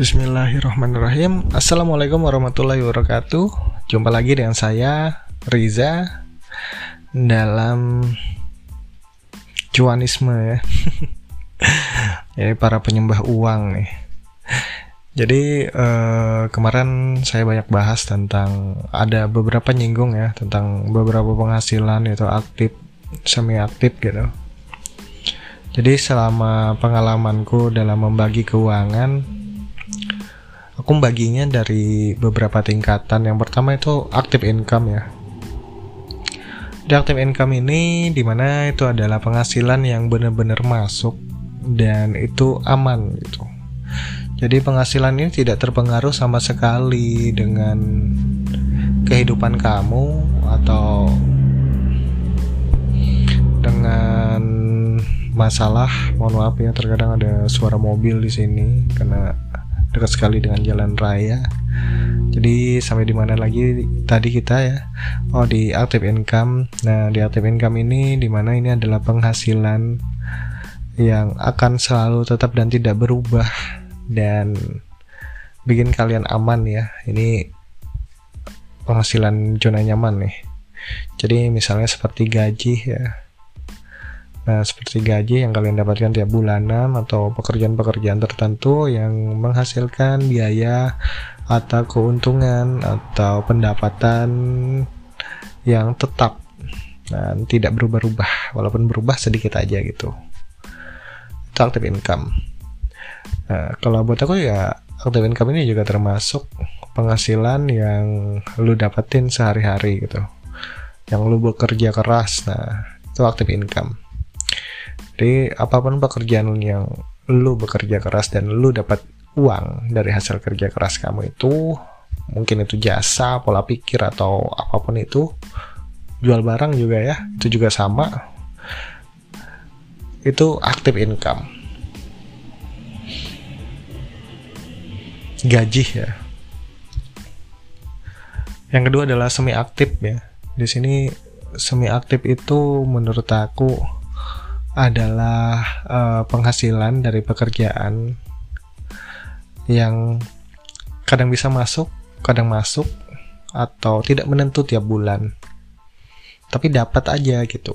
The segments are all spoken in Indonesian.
Bismillahirrahmanirrahim. Assalamualaikum warahmatullahi wabarakatuh. Jumpa lagi dengan saya Riza Dalam Cuanisme ya. Ini para penyembah uang nih. Jadi eh, kemarin saya banyak bahas tentang Ada beberapa nyinggung ya Tentang beberapa penghasilan itu aktif Semi aktif gitu. Jadi selama pengalamanku dalam membagi keuangan aku membaginya dari beberapa tingkatan. Yang pertama itu active income ya. Di active income ini di mana itu adalah penghasilan yang benar-benar masuk dan itu aman gitu. Jadi penghasilan ini tidak terpengaruh sama sekali dengan kehidupan kamu atau dengan masalah. Mohon maaf ya terkadang ada suara mobil di sini karena dekat sekali dengan jalan raya. Jadi sampai di mana lagi tadi kita ya? Oh di active income. Nah di active income ini di mana ini adalah penghasilan yang akan selalu tetap dan tidak berubah dan bikin kalian aman ya. Ini penghasilan zona nyaman nih. Jadi misalnya seperti gaji ya Nah, seperti gaji yang kalian dapatkan tiap bulanan atau pekerjaan-pekerjaan tertentu yang menghasilkan biaya atau keuntungan atau pendapatan yang tetap dan tidak berubah-ubah walaupun berubah sedikit aja gitu. Itu active income. Nah, kalau buat aku ya active income ini juga termasuk penghasilan yang lu dapetin sehari-hari gitu. Yang lu bekerja keras. Nah, itu active income jadi apa pun pekerjaan yang lu bekerja keras dan lu dapat uang dari hasil kerja keras kamu itu mungkin itu jasa, pola pikir atau apa pun itu jual barang juga ya itu juga sama. Itu active income. Gaji ya. Yang kedua adalah semi aktif ya. Di sini semi aktif itu menurut aku adalah uh, penghasilan dari pekerjaan yang kadang bisa masuk, kadang masuk atau tidak menentu tiap bulan. Tapi dapat aja gitu.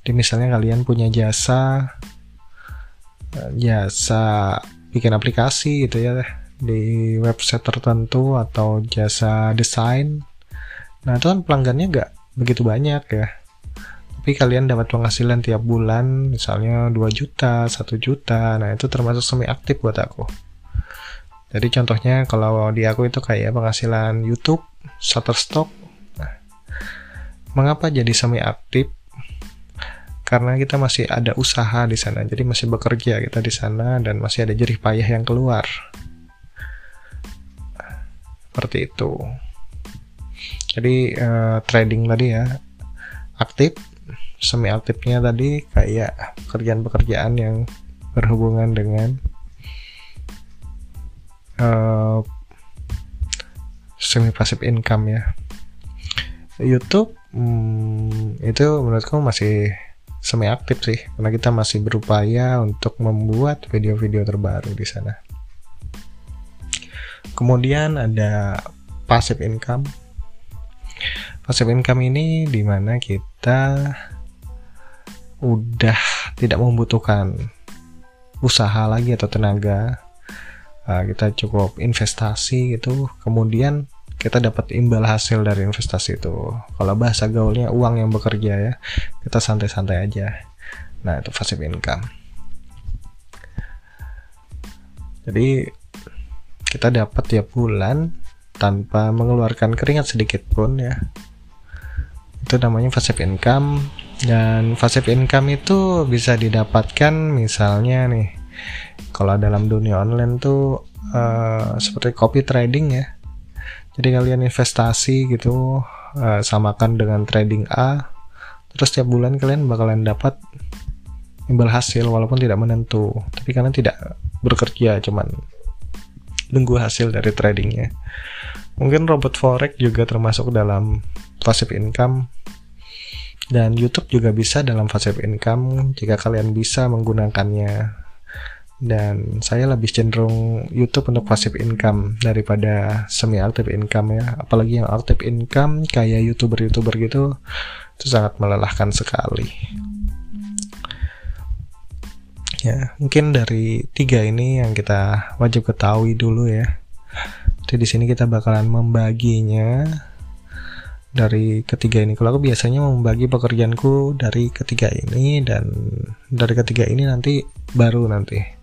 Jadi misalnya kalian punya jasa eh, jasa bikin aplikasi gitu ya di website tertentu atau jasa desain. Nah, itu kan pelanggannya nggak begitu banyak ya tapi kalian dapat penghasilan tiap bulan misalnya 2 juta 1 juta. Nah itu termasuk semi aktif buat aku. Jadi contohnya kalau di aku itu kayak penghasilan YouTube Shutterstock. Nah, mengapa jadi semi aktif karena kita masih ada usaha di sana. Jadi masih bekerja kita di sana dan masih ada jerih payah yang keluar. Seperti itu. Jadi uh, trading tadi ya aktif semi aktifnya tadi kayak pekerjaan-pekerjaan yang berhubungan dengan uh, semi pasif income ya. YouTube hmm, itu menurutku masih semi aktif sih karena kita masih berupaya untuk membuat video-video terbaru di sana. Kemudian ada passive income. Passive income ini di mana kita udah tidak membutuhkan usaha lagi atau tenaga uh, kita cukup investasi gitu. Kemudian kita dapat imbal hasil dari investasi itu. Kalau bahasa gaulnya uang yang bekerja ya kita santai-santai aja. Nah itu passive income. Jadi kita dapat tiap bulan tanpa mengeluarkan keringat sedikit pun ya. Itu namanya passive income dan passive income itu bisa didapatkan misalnya nih kalau dalam dunia online tuh uh, seperti copy trading ya. Jadi kalian investasi gitu uh, samakan dengan trading A terus tiap bulan kalian bakalan dapat imbal hasil walaupun tidak menentu. Tapi kalian tidak bekerja cuman nunggu hasil dari tradingnya. Mungkin robot forex juga termasuk dalam passive income dan YouTube juga bisa dalam passive income jika kalian bisa menggunakannya. Dan saya lebih cenderung YouTube untuk passive income daripada semi active income ya. Apalagi yang active income kayak youtuber-youtuber gitu itu sangat melelahkan sekali. Ya mungkin dari tiga ini yang kita wajib ketahui dulu ya. Jadi di sini kita bakalan membaginya dari ketiga ini. Kalau aku biasanya membagi pekerjaanku dari ketiga ini dan dari ketiga ini nanti baru nanti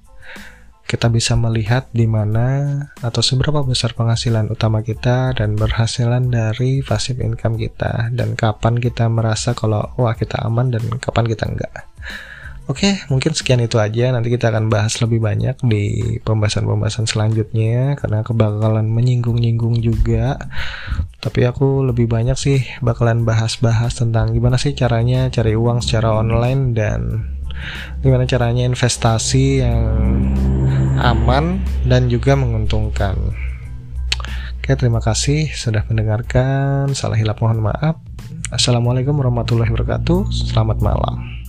kita bisa melihat di mana atau seberapa besar penghasilan utama kita dan berhasilan dari passive income kita dan kapan kita merasa kalau wah kita aman dan kapan kita enggak. Oke, mungkin sekian itu aja. Nanti kita akan bahas lebih banyak di pembahasan-pembahasan selanjutnya karena kebakalan menyinggung-nyinggung juga. Tapi aku lebih banyak sih bakalan bahas-bahas tentang gimana sih caranya cari uang secara online dan gimana caranya investasi yang aman dan juga menguntungkan. Oke, terima kasih sudah mendengarkan. Salah hilap mohon maaf. Assalamualaikum warahmatullahi wabarakatuh. Selamat malam.